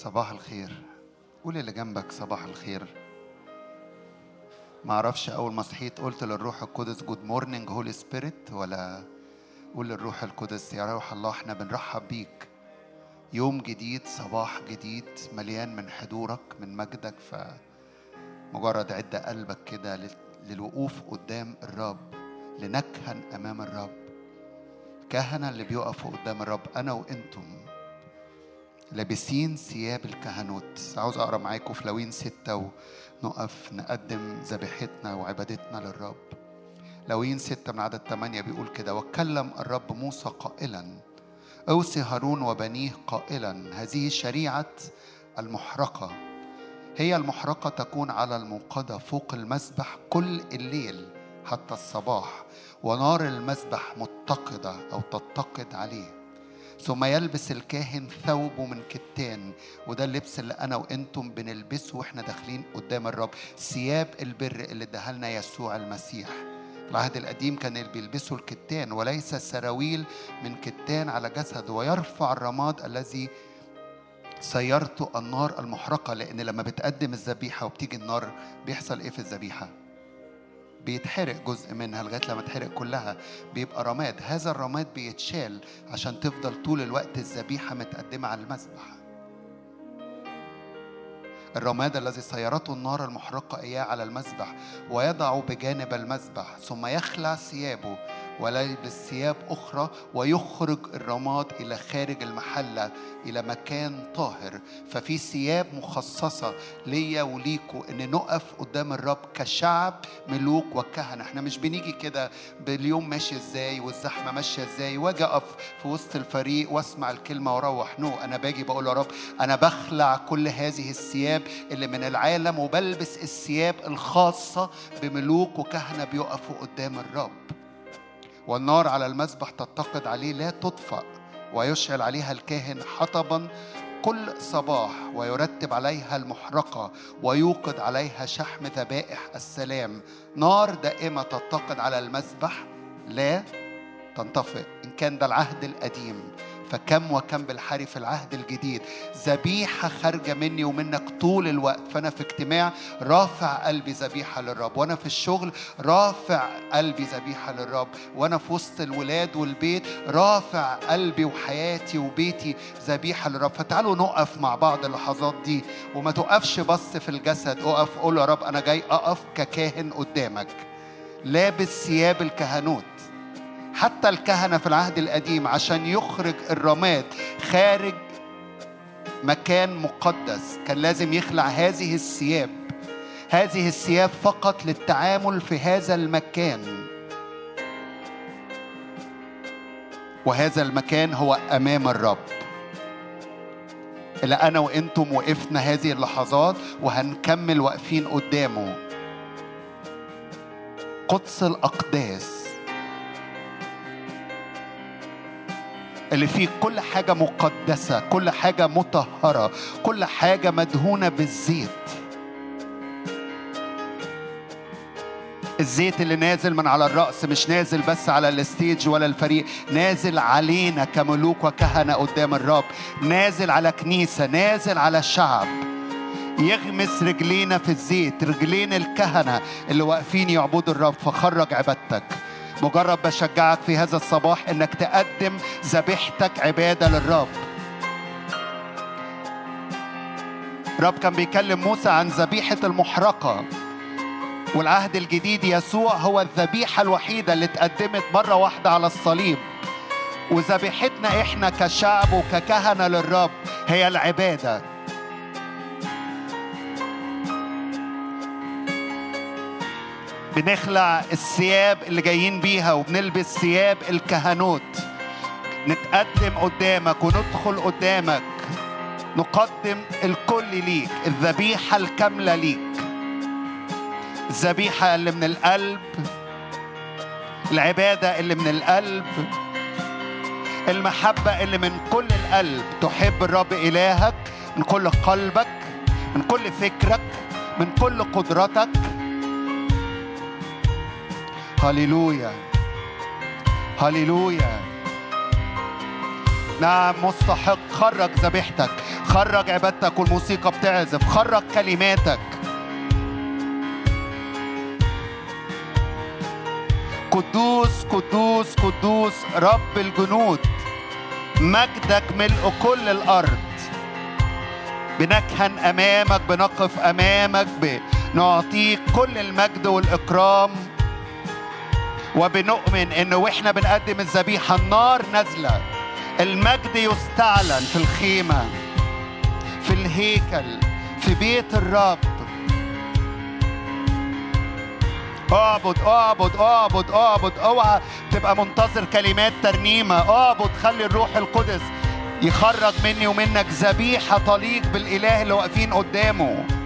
صباح الخير. قول اللي جنبك صباح الخير. ما أعرفش اول ما صحيت قلت للروح القدس جود مورنينج هولي سبيريت ولا قول للروح القدس يا روح الله إحنا بنرحب بيك. يوم جديد صباح جديد مليان من حضورك من مجدك فمجرد عد قلبك كده لل- للوقوف قدام الرب لنكهن أمام الرب. الكهنة اللي بيقفوا قدام الرب أنا وأنتم. لابسين ثياب الكهنوت. عاوز أقرأ معاكم في لوين ستة ونقف نقدم ذبيحتنا وعبادتنا للرب. لوين ستة من عدد ثمانية بيقول كده وكلم الرب موسى قائلا اوصي هارون وبنيه قائلا هذه شريعة المحرقة. هي المحرقة تكون على الموقدة فوق المذبح كل الليل حتى الصباح ونار المذبح متقدة أو تتقد عليه. ثم يلبس الكاهن ثوبه من كتان وده اللبس اللي أنا وأنتم بنلبسه وإحنا داخلين قدام الرب ثياب البر اللي اداها لنا يسوع المسيح العهد القديم كان اللي بيلبسوا الكتان وليس سراويل من كتان على جسد ويرفع الرماد الذي سيرته النار المحرقة لأن لما بتقدم الذبيحة وبتيجي النار بيحصل إيه في الذبيحة؟ بيتحرق جزء منها لغاية لما تحرق كلها. بيبقى رماد. هذا الرماد بيتشال عشان تفضل طول الوقت الذبيحة متقدمة على المذبح. الرماد الذي سيرته النار المحرقة إياه على المذبح ويضع بجانب المذبح ثم يخلع ثيابه. ويلبس ثياب أخرى ويخرج الرماد إلى خارج المحلة إلى مكان طاهر. ففي ثياب مخصصة ليا وليكوا إن نقف قدام الرب كشعب ملوك وكهنة. إحنا مش بنيجي كده باليوم ماشي إزاي والزحمة ماشية إزاي. واجي أقف في وسط الفريق وأسمع الكلمة وأروح. نو أنا باجي بقول يا رب أنا بخلع كل هذه الثياب اللي من العالم وبلبس الثياب الخاصة بملوك وكهنة بيقفوا قدام الرب. والنار على المذبح تتقد عليه لا تطفأ ويشعل عليها الكاهن حطبا كل صباح ويرتب عليها المحرقة ويوقد عليها شحم ذبائح السلام. نار دائمة تتقد على المذبح لا تنطفئ إن كان ده العهد القديم. فكم وكم بالحري في العهد الجديد. ذبيحة خارجة مني ومنك طول الوقت. فأنا في اجتماع رافع قلبي ذبيحة للرب. وأنا في الشغل رافع قلبي ذبيحة للرب. وأنا في وسط الولاد والبيت رافع قلبي وحياتي وبيتي ذبيحة للرب. فتعالوا نقف مع بعض اللحظات دي. وما تقفش بس في الجسد. اقف قول يا رب أنا جاي أقف ككاهن قدامك. لابس ثياب الكهنوت. حتى الكهنة في العهد القديم عشان يخرج الرماد خارج مكان مقدس. كان لازم يخلع هذه الثياب. هذه الثياب فقط للتعامل في هذا المكان. وهذا المكان هو أمام الرب. اللي أنا وأنتم وقفنا هذه اللحظات وهنكمل واقفين قدامه. قدس الأقداس. اللي فيه كل حاجة مقدسة كل حاجة مطهرة كل حاجة مدهونة بالزيت. الزيت اللي نازل من على الرأس مش نازل بس على الستيج ولا الفريق نازل علينا كملوك وكهنة قدام الرب نازل على كنيسة نازل على شعب. يغمس رجلينا في الزيت رجلين الكهنة اللي واقفين يعبدوا الرب فخرج عبادتك. مجرد بشجعك في هذا الصباح إنك تقدم ذبيحتك عبادة للرب. الرب كان بيكلم موسى عن ذبيحة المحرقة. والعهد الجديد يسوع هو الذبيحة الوحيدة اللي اتقدمت مرة واحدة على الصليب. وذبيحتنا إحنا كشعب وككهنة للرب هي العبادة. بنخلع الثياب اللي جايين بيها وبنلبس ثياب الكهنوت. نتقدم قدامك وندخل قدامك. نقدم الكل ليك الذبيحة الكاملة ليك. الذبيحة اللي من القلب العبادة اللي من القلب المحبة اللي من كل القلب. تحب الرب إلهك من كل قلبك من كل فكرك من كل قدرتك. هللويا هللويا نعم مستحق. خرج ذبيحتك. خرج عبادتك والموسيقى بتعزف. خرج كلماتك. قدوس قدوس قدوس. رب الجنود. مجدك ملء كل الأرض. بنكهن أمامك بنقف أمامك بنعطيك كل المجد والإكرام. وبنؤمن ان وإحنا بنقدم الذبيحة النار نازلة. المجد يستعلن في الخيمة في الهيكل في بيت الرب. اعبد اعبد اعبد اعبد. اوعى تبقى منتظر كلمات ترنيمة. اعبد خلي الروح القدس يخرج مني ومنك ذبيحة تليق بالإله اللي واقفين قدامه.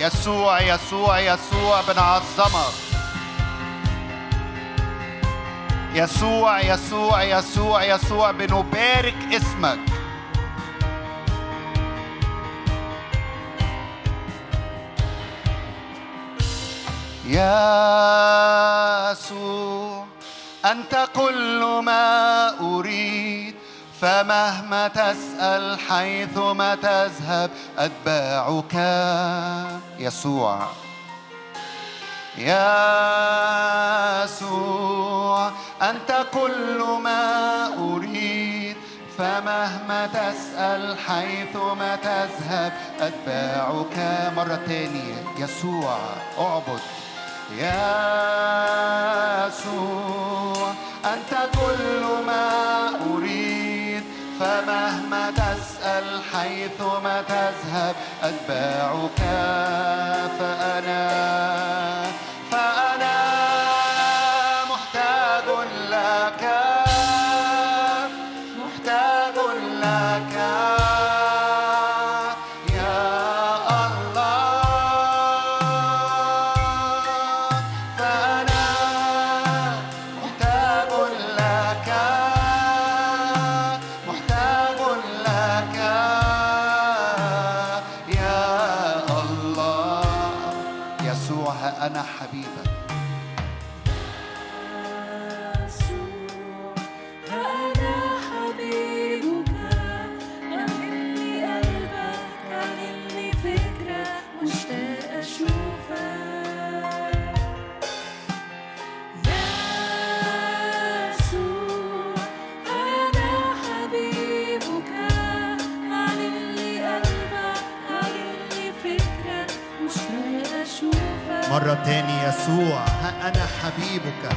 يسوع يسوع يسوع بنعظمك يسوع يسوع يسوع يسوع بنبارك اسمك يسوع أنت كل ما أريد فمهما تسأل حيثما تذهب أتباعك يسوع. يسوع أنت كل ما أريد فمهما تسأل حيثما تذهب أتباعك مرة تانية. يسوع أعبد. أنت كل ما أريد فمهما تسأل حيثما تذهب أتباعك فأنا فأنا أنا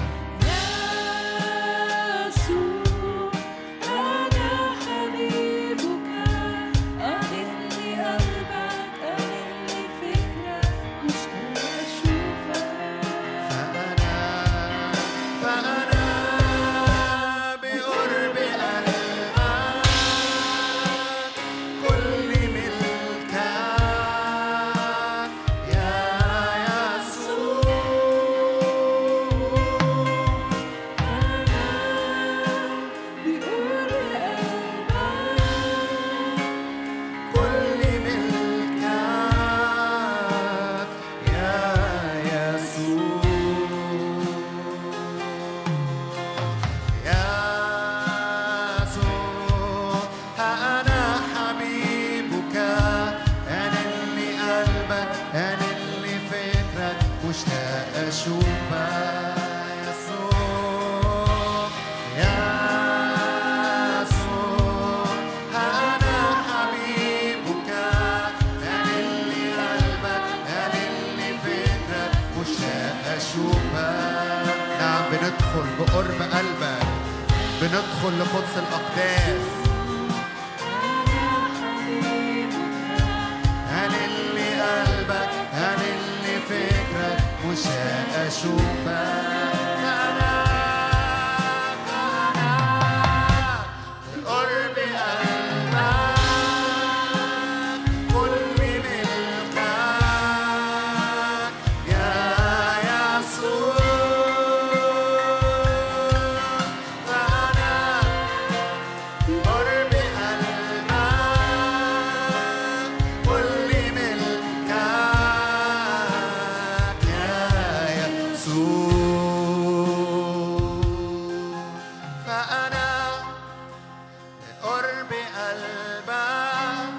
قلبك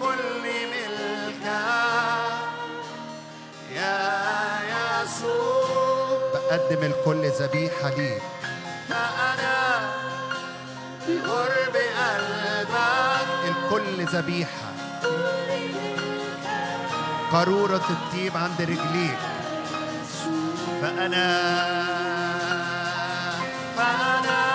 كل ملكك يا يسوع. بقدم الكل ذبيحة ليك. فأنا بقرب قلبك الكل ذبيحة. قارورة الطيب عند رجليك. فأنا فأنا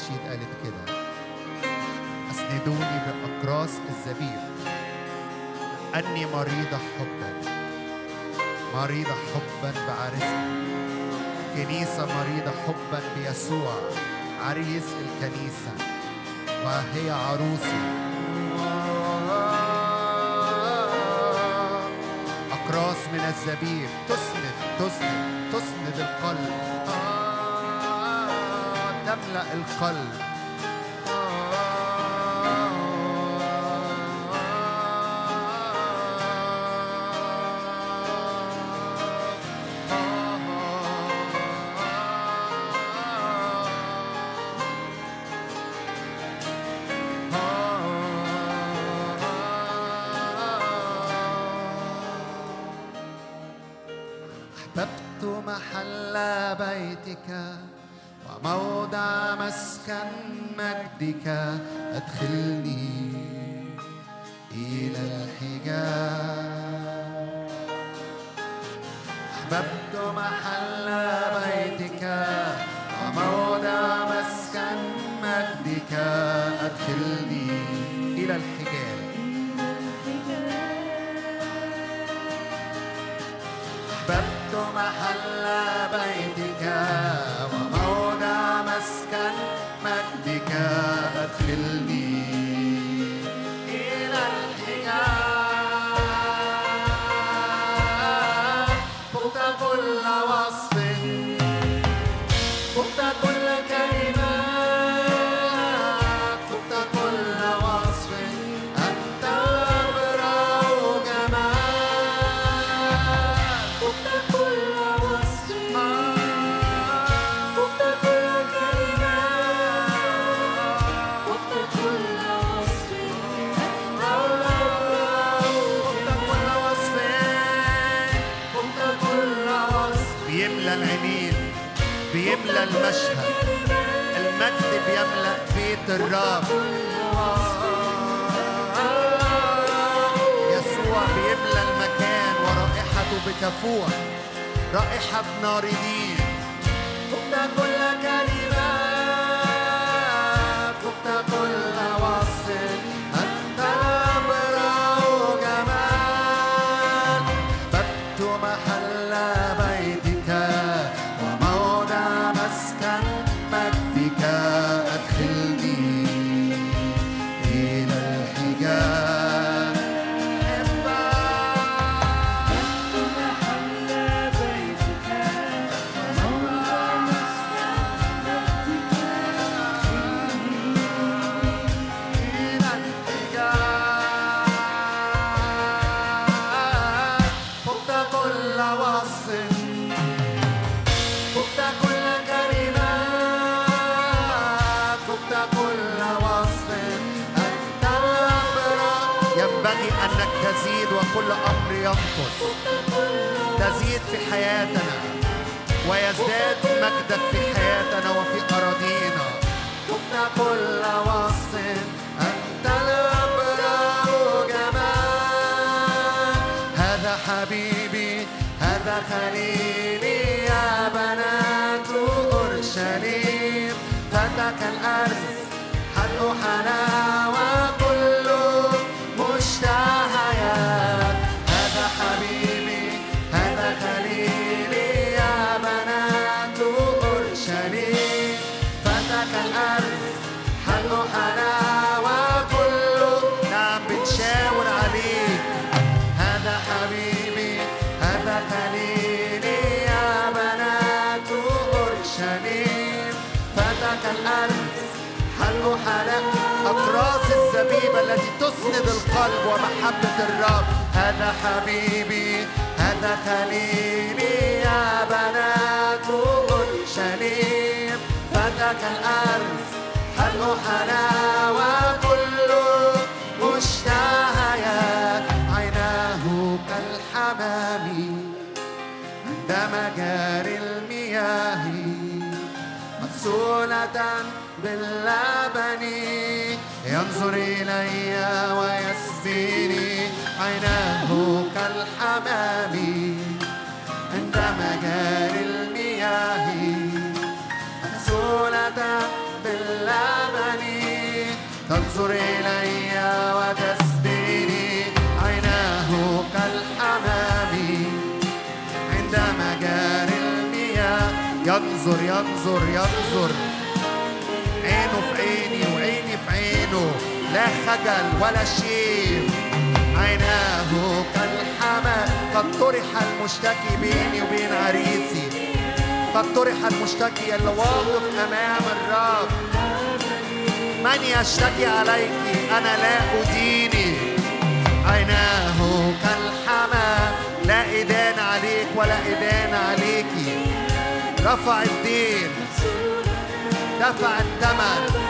النشيد قالت كده. أسندوني بأقراص الزبيب أني مريضة حبا. مريضة حبا بعريسنا كنيسة مريضة حبا بيسوع. عريس الكنيسة. وهي عروسه أقراص من الزبيب تسند تسند تسند القلب. تملأ القلب. أحببت محل بيتك. وموضع مسكن مجدك أدخلني الرب. يسوع بيملى المكان ورائحته بتفوح رائحة ناردين فقت وكل أمر ينقص. تزيد في حياتنا ويزداد مجدك في حياتنا وفي أراضينا. فقت كل وصف أنت الأبرع جمال. هذا حبيبي هذا خليلي يا بنات أورشليم. فتك الأرض حلق حلاوة تسند القلب ومحبة الرب. هذا حبيبي هذا خليلي يا بنات أورشليم فتك الأرض حلق حلاوة كله مشتهيات عيناه كالحمام عند مجاري المياه. مغسولة باللبن ينظر إلي ويسبيني عيناه كالحمام عند مجاري المياه. مغسولة باللبن تنظر إلي وتسبيني عيناه كالحمام عند مجاري المياه. ينظر ينظر ينظر. عينه لا خجل ولا شيء عيناه كالحمى قد طرح المشتكي بيني وبين عريسي. قد طرح المشتكي اللي واقف أمام الرب. من يشتكي عليك؟ أنا لا أديني. عيناه كالحمى لا إدان عليك ولا إدان عليكي رفع الدين دفع الثمن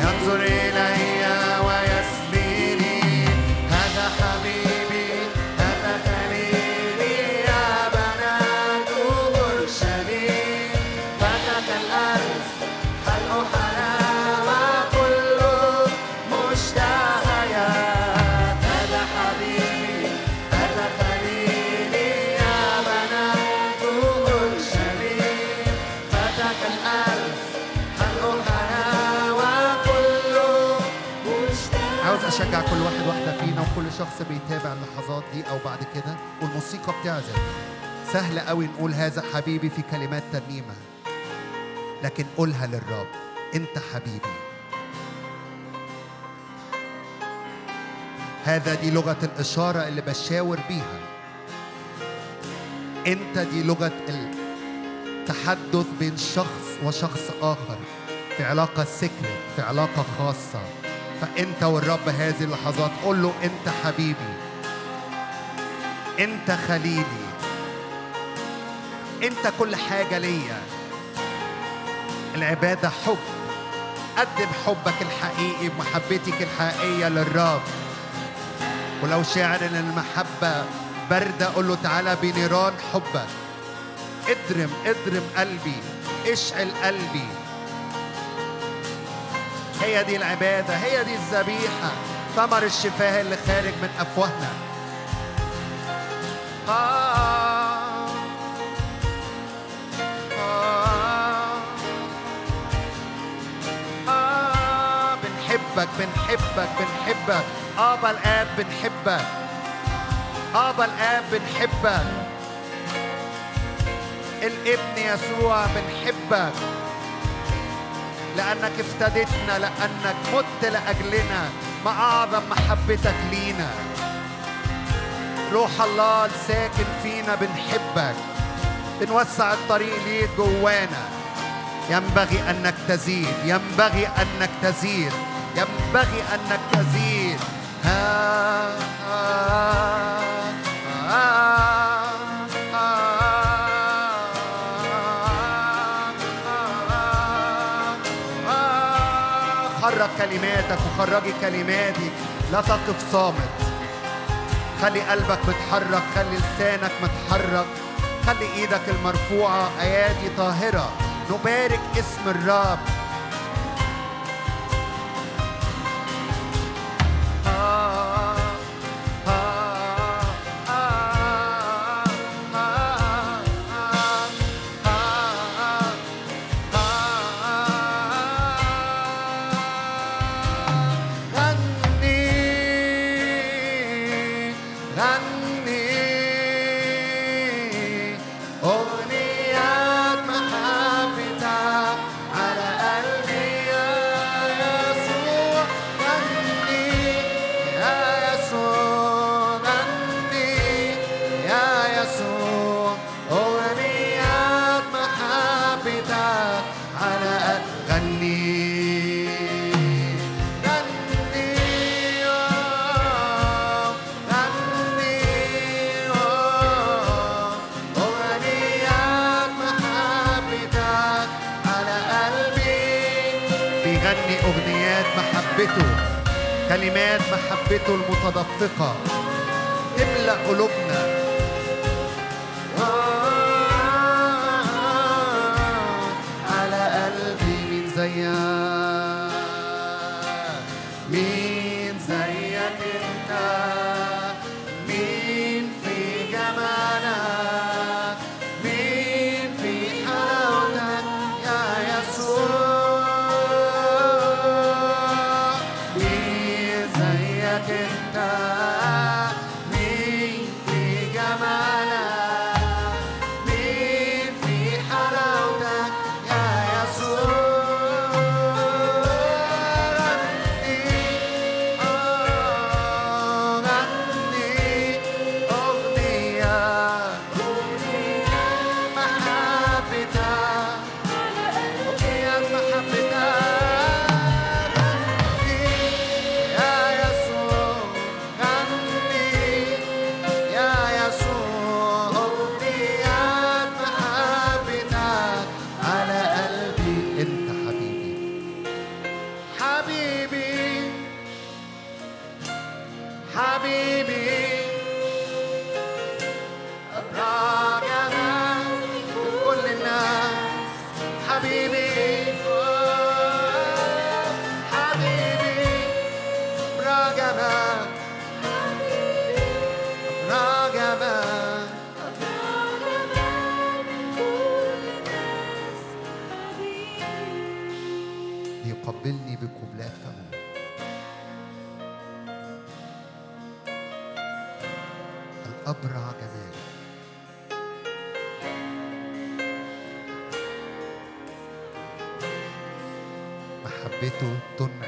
ينظر إلي ويسبيني كل واحد واحدة فينا وكل شخص بيتابع اللحظات دي أو بعد كده. والموسيقى بتعزف. سهل قوي نقول هذا حبيبي في كلمات ترنيمة. لكن قولها للرب. أنت حبيبي. هذا دي لغة الإشارة اللي بشاور بيها. أنت دي لغة التحدث بين شخص وشخص آخر. في علاقة سكرت في علاقة خاصة. فأنت والرب هذه اللحظات قول له أنت حبيبي أنت خليلي أنت كل حاجة ليا. العبادة حب قدم حبك الحقيقي بمحبتك الحقيقية للرب. ولو شاعر إن المحبة باردة قول له تعالى بنيران حبك. اضرم اضرم قلبي اشعل قلبي. هي دي العبادة هي دي الذبيحة. ثمر الشفاه اللي خارج من أفواهنا. آه. آه. آه. بنحبك بنحبك بنحبك. آبا الآب بنحبك. آبا الآب بنحبك. الابن يسوع بنحبك. لأنك افتدتنا لأنك مت لأجلنا. ما أعظم محبتك لينا. روح الله الساكن فينا بنحبك. بنوسع الطريق ليك جوانا. ينبغي أنك تزيد ينبغي أنك تزيد ينبغي أنك تزيد. ها ها. كلماتك وخرجي كلماتي. لا تقف صامت. خلي قلبك متحرك خلي لسانك متحرك خلي إيدك المرفوعة ايادي طاهرة. نبارك اسم الرب.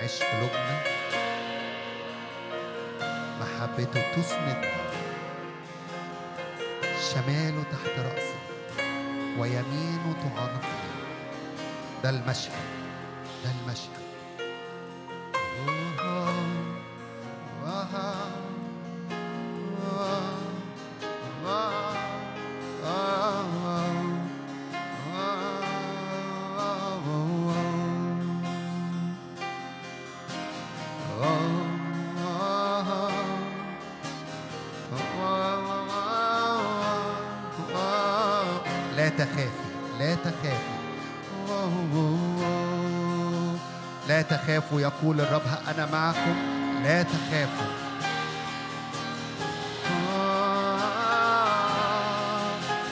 تنعش قلوبنا محبته تسندنا شماله تحت رأسي ويمينه تعانقني ده المشهد. تخافوا يقول الرب أنا معكم لا تخافوا.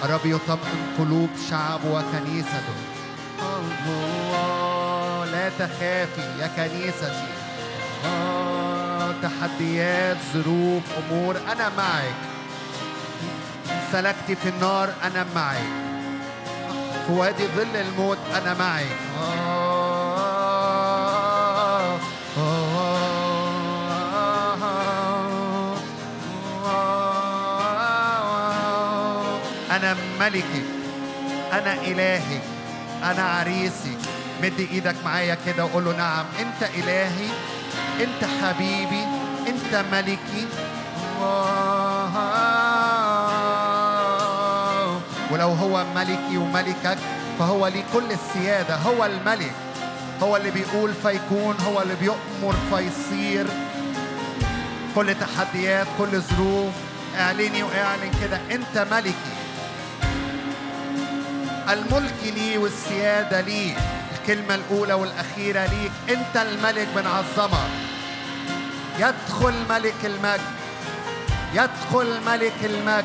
الرب يطمئن قلوب شعبه وكنيسته لا تخافي يا كنيستي. تحديات ظروف أمور أنا معك. سلكت في النار أنا معك. في وادي ظل الموت أنا معك. أنا ملكك أنا إلهك أنا عريسك مد إيدك معايا كده وقول له نعم. أنت إلهي. أنت حبيبي. أنت ملكي. ولو هو ملكي وملكك فهو لي كل السيادة. هو الملك. هو اللي بيقول فيكون. هو اللي بيؤمر فيصير. كل تحديات كل ظروف. اعلني واعلن كده. أنت ملكي. الملك لي والسيادة لي. الكلمة الأولى والأخيرة ليك. أنت الملك بنعظمك يدخل ملك المجد. يدخل ملك المجد.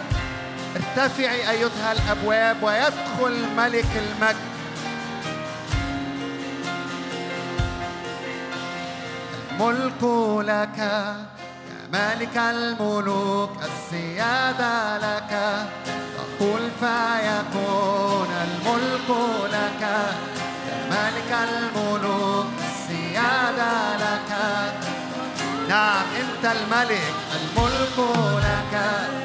ارتفعي أيتها الأبواب ويدخل ملك المجد. الملك لك يا مالك الملوك. السيادة لك. تقول فيكون الملك لك يا مالك الملوك السيادة لك. نعم أنت الملك الملك لك.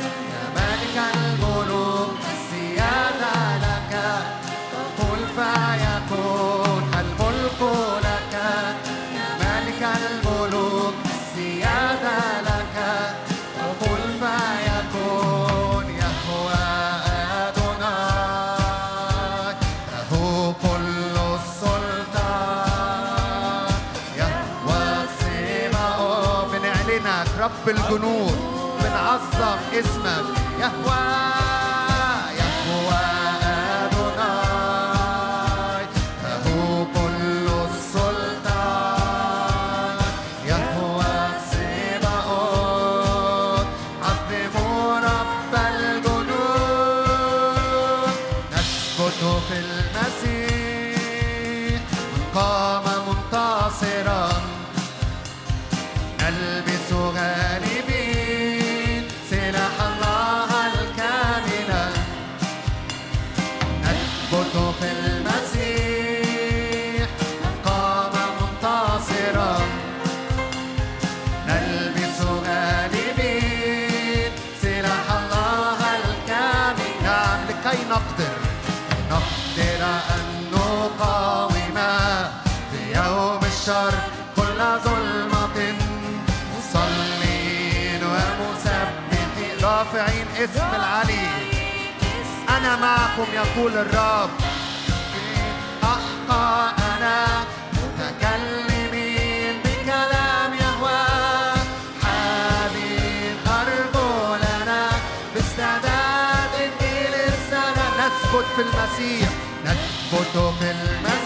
رافعين اسم العلي أنا معكم يقول الرب. أحقى أنا في المسيح. نثبت في المسيح.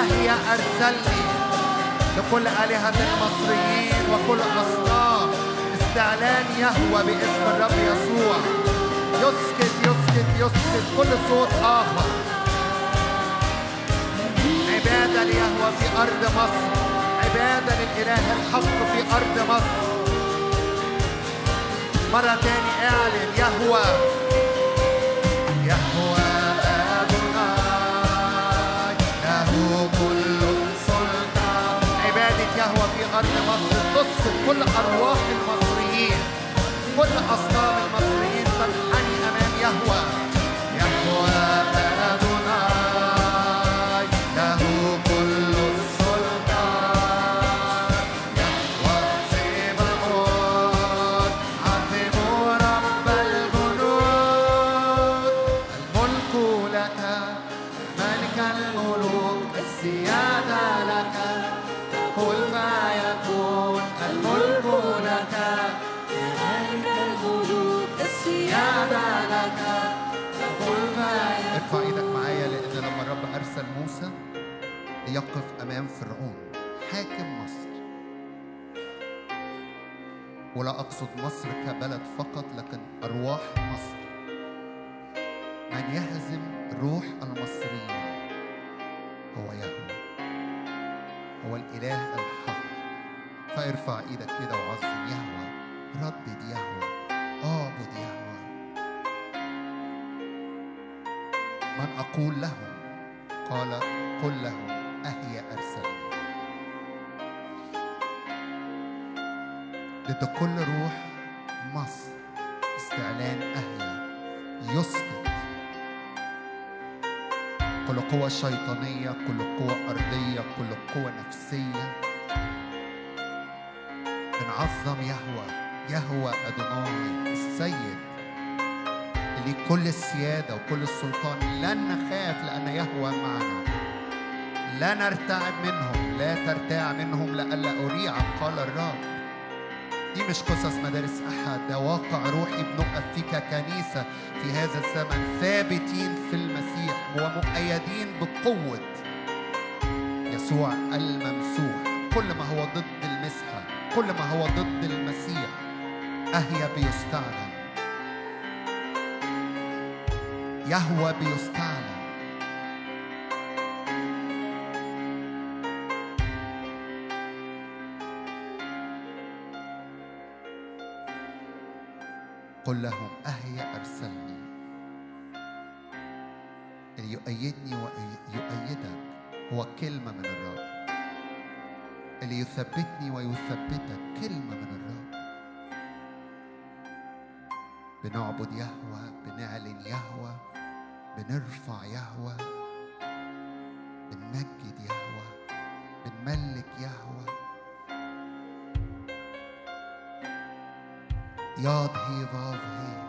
أهيا أرسلني لكل آلهة المصريين وكل أصنام استعلان يهوى باسم الرب يسوع. يسكت يسكت يسكت. كل صوت آخر. عبادة ليهوى في أرض مصر. عبادة للإله الحق في أرض مصر. مرة تاني اعلن يهوى. أرض مصر تصل كل أرواح المصريين. كل أصنام المصريين تنحني أمام يهوى. يهوى. امام فرعون حاكم مصر. ولا أقصد مصر كبلد فقط لكن أرواح مصر. من يهزم روح المصريين هو يهوه هو الإله الحق. فارفع إيدك كده وعظم يهوه ردد يهوه اعبد يهوه من أقول لهم؟ قال قل لهم أهي أرسلني ضد كل روح مصر استعلان أهيا يسقط. كل قوة شيطانية كل قوة أرضية كل قوة نفسية. بنعظم يهوى. يهوى أدوناي السيد. اللي كل السيادة وكل السلطان لن نخاف لأن يهوى معنا. لا نرتعب منهم لا ترتاع منهم لئلا أريعك قال الرب. دي مش قصص مدارس أحد. ده واقع روحي بنقف فيه ككنيسة في هذا الزمن. ثابتين في المسيح ومؤيدين بقوة يسوع الممسوح. كل ما هو ضد المسحة كل ما هو ضد المسيح أهيا بيستعلن يهوى بيستعلن قل لهم أهيا أرسلني؟ اللي يؤيدني ويؤيدك هو كلمة من الرب. اللي يثبتني ويثبتك كلمة من الرب. بنعبد يهوى بنعلن يهوى بنرفع يهوى بنمجد يهوى بنملك يهوى. ياض هي فاف هي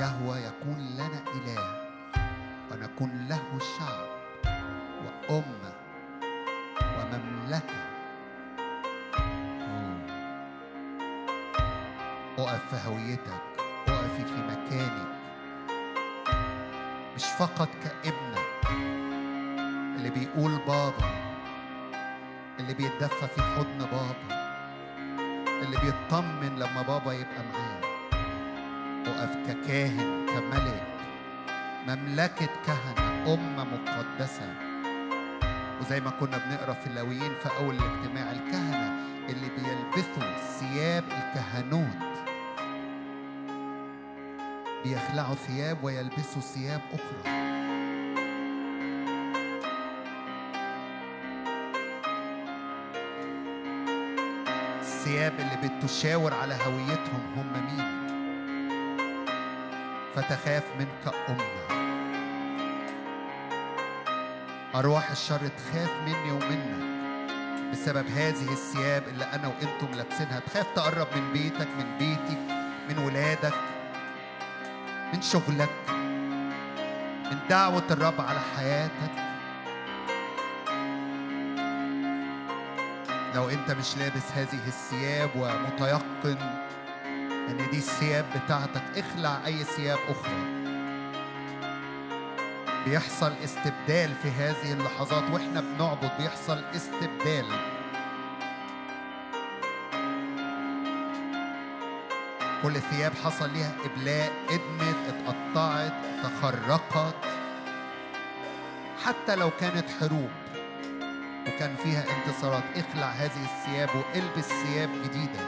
يهوى يكون لنا إله ونكون له شعب وأمة ومملكة. أقف في هويتك أقفي في مكانك. مش فقط كابنك اللي بيقول بابا اللي بيتدفى في حضن بابا اللي بيطمن لما بابا يبقى معاه. أقف ككاهن كملك مملكة كهنة أمة مقدسة. وزي ما كنا بنقرأ في اللاويين في أول الاجتماع الكهنة اللي بيلبسوا ثياب الكهنوت. بيخلعوا ثياب ويلبسوا ثياب أخرى. الثياب اللي بتشاور على هويتهم هم مين؟ فتخاف منك أمة. أرواح الشر تخاف مني ومنك. بسبب هذه الثياب اللي أنا وأنتم لابسينها تخاف تقرب من بيتك من بيتك من ولادك من شغلك من دعوة الرب على حياتك. لو انت مش لابس هذه الثياب ومتيقن ان دي الثياب بتاعتك اخلع اي ثياب أخرى. بيحصل استبدال في هذه اللحظات وإحنا بنعبد بيحصل استبدال. كل ثياب حصل ليها إبلاء ادمت اتقطعت تخرقت. حتى لو كانت حروب. وكان فيها انتصارات. اخلع هذه الثياب والبس ثياب جديدة.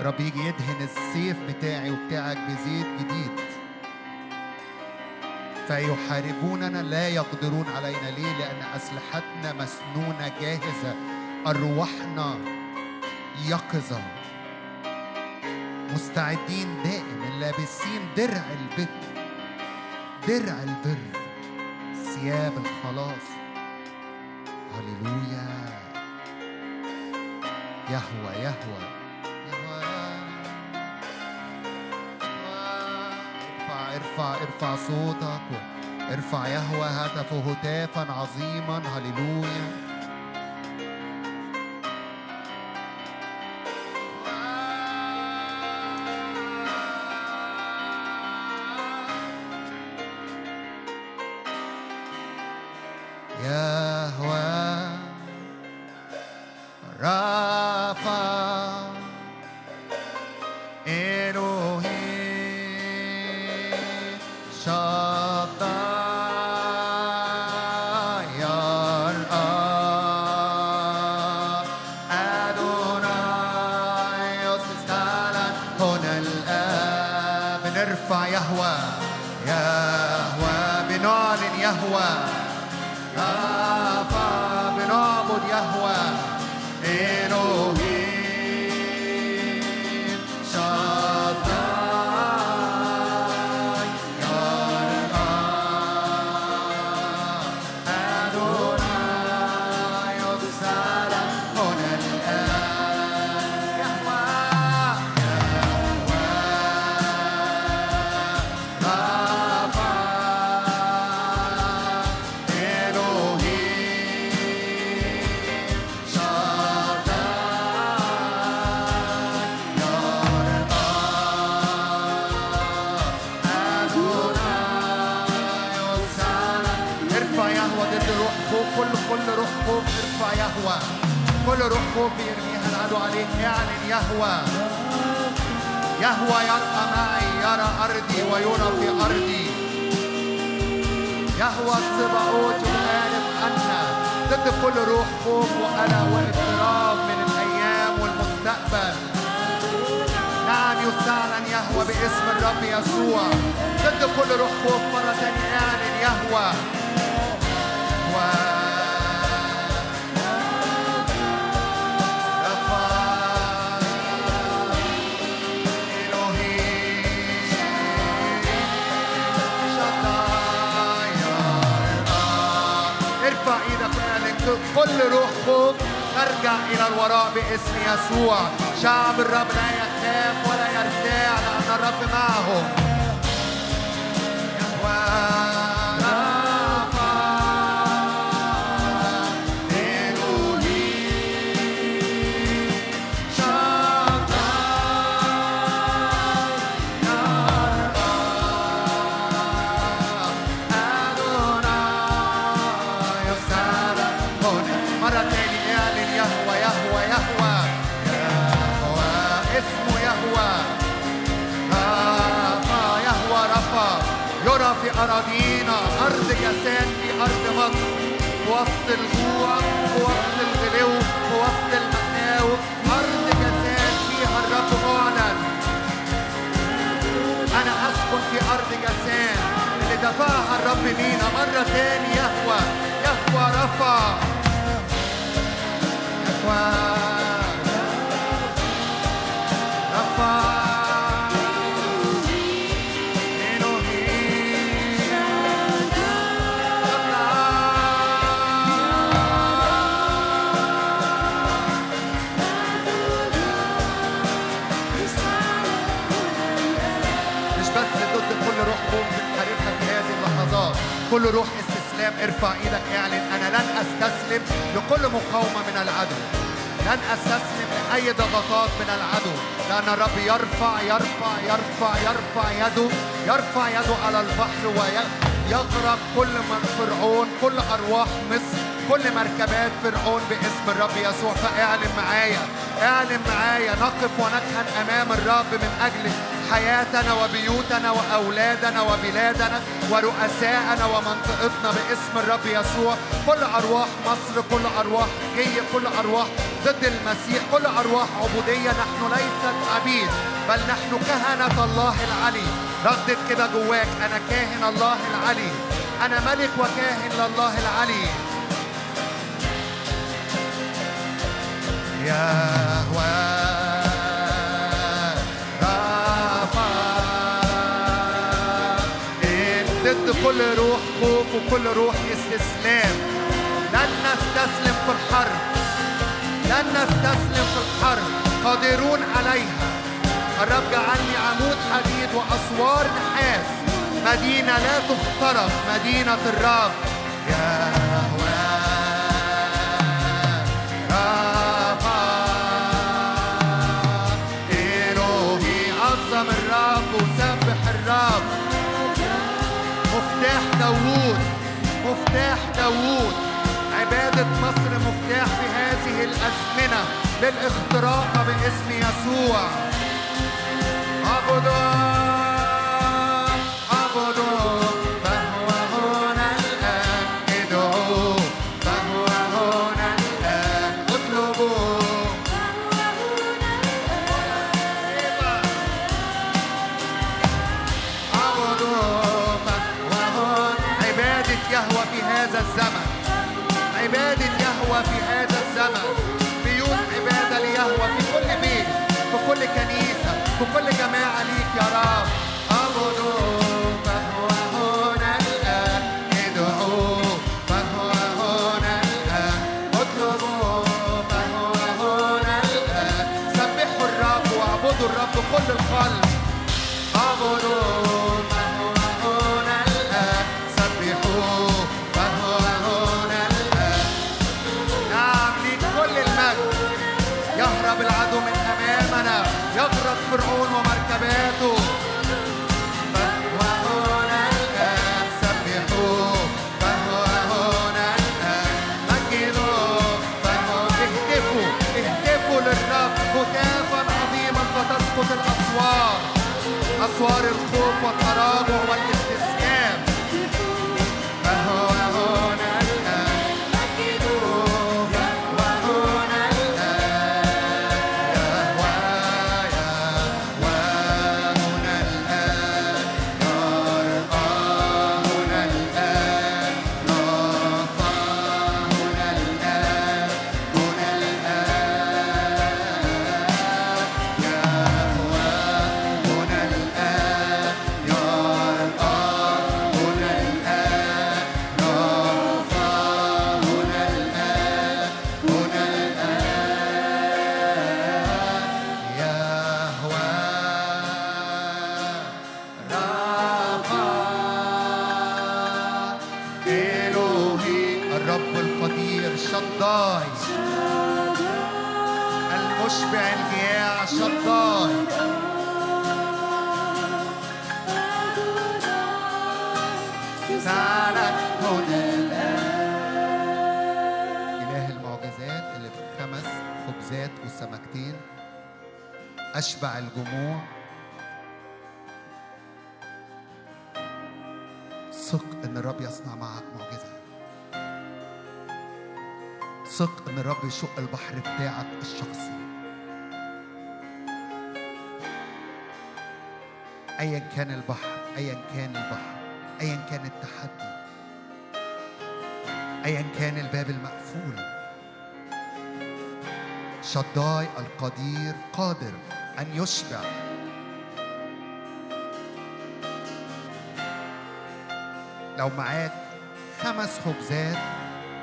رب يجي يدهن السيف بتاعي وبتاعك بزيت جديد. فيحاربوننا لا يقدرون علينا. ليه؟ لأن أسلحتنا مسنونة جاهزة. أرواحنا يقظة. مستعدين دائما لابسين درع البر. درع البر. ثياب الخلاص. هللويا. يهوى يهوى. ارفع ارفع ارفع صوتك ارفع يهوى هتفه هتافا عظيما. هللويا. خوف يرميها العدو عليك اعلن يهوى يهوى يرى معي يرى أرضي ويرى في أرضي. يهوى الصباؤوت يغالب عنا. ضد كل روح خوف وقلق واضطراب من الأيام والمستقبل. نعم يستعلن يهوى باسم الرب يسوع. ضد كل روح خوف مرة تانية اعلن يهوى ارفع إيدك واعلن كل روح خوف ترجع إلى الوراء باسم يسوع. شعب الرب لا يخاف ولا يرتاع لأن الرب معهم. أراضينا أرض جساد في أرض مصر وسط الجوع وسط الغلو وسط المخاوف أرض جساد فيها الرب معلن. أنا أسكن في أرض جسام اللي دفعها الرب لينا مرة تاني يهوى يهوى رفع. يهوى. كل روح استسلام ارفع إيدك اعلن. أنا لن أستسلم لكل مقاومة من العدو. لن أستسلم لأي ضغطات من العدو. لأن الرب يرفع يرفع يرفع يرفع يده يرفع يده على البحر ويغرق كل من فرعون كل أرواح مصر كل مركبات فرعون باسم الرب يسوع. فاعلن معايا اعلن معايا نقف ونكهن أمام الرب من أجل حياتنا وبيوتنا وأولادنا وبلادنا ورؤساءنا ومنطقتنا باسم الرب يسوع. كل أرواح مصر كل أرواح جي كل أرواح ضد المسيح كل أرواح عبودية. نحن ليست عبيد بل نحن كهنة الله العلي. ردد كده جواك أنا كاهن الله العلي. أنا ملك وكاهن لله العلي. يهوى ضد كل روح خوف وكل روح استسلام. لن نستسلم في الحرب. لن نستسلم في الحرب. قادرون عليها. الرب جعلني عمود حديد وأسوار نحاس. مدينة لا تخترق مدينة الرب. يهوى داوود مفتاح داوود. عبادة مصر مفتاح في هذه الأزمنة للاختراق باسم يسوع. عبدوا الزمن بيوت عبادة ليهوى في كل بيت في كل كنيسة في كل جماعة ليك يا رب. عبدوا فهو هنا الآن. أسوار الخوف والتراجع والاستسلام الجموع ثق إن الرب يصنع معك معجزة ثق إن الرب يشق البحر بتاعك الشخصي أيا كان البحر أيا كان البحر أيا كان التحدي أيا كان الباب المقفول شداي القدير قادر أن يشبع لو معاك خمس خبزات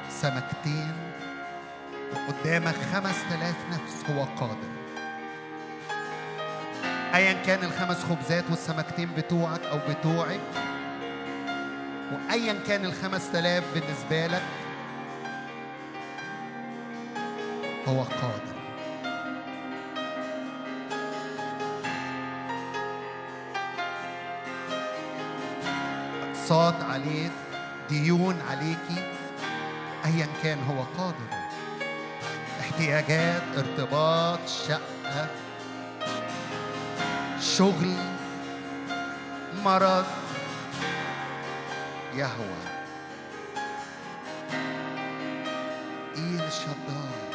سمكتين وقدامك خمس تلاف نفس هو قادر. ايا كان الخمس خبزات والسمكتين بتوعك أو بتوعك وايا كان الخمس تلاف بالنسبة لك هو قادر. اقساط عليك ديون عليكي ايا كان هو قادر. احتياجات ارتباط شقة شغل مرض يهوى. إيل شداي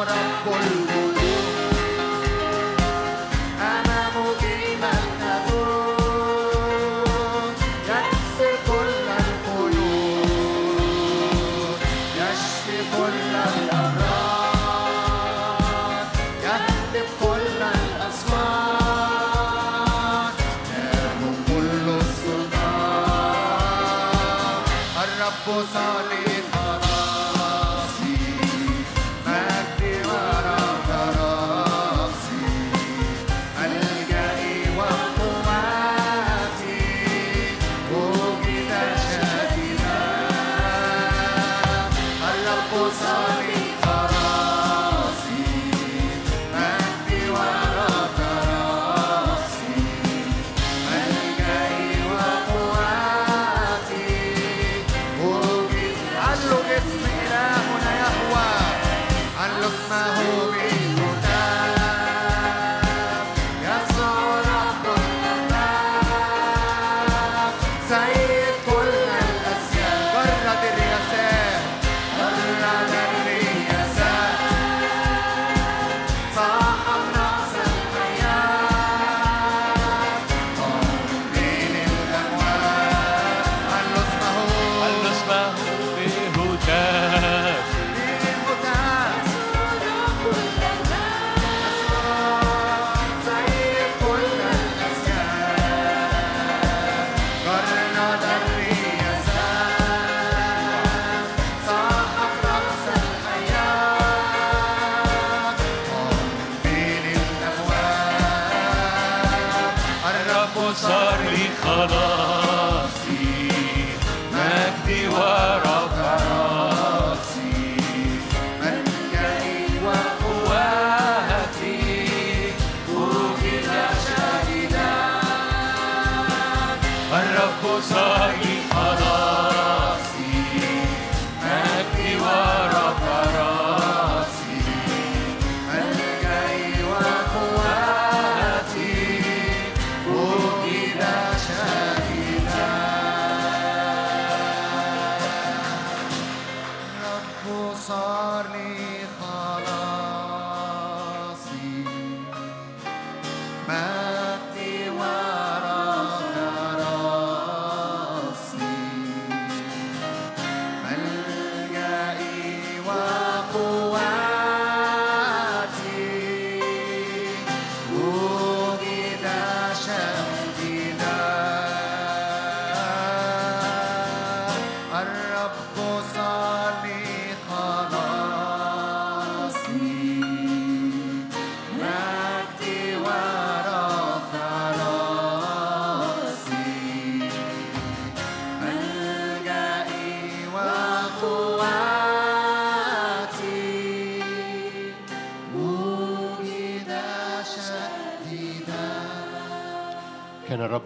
اسم رب صار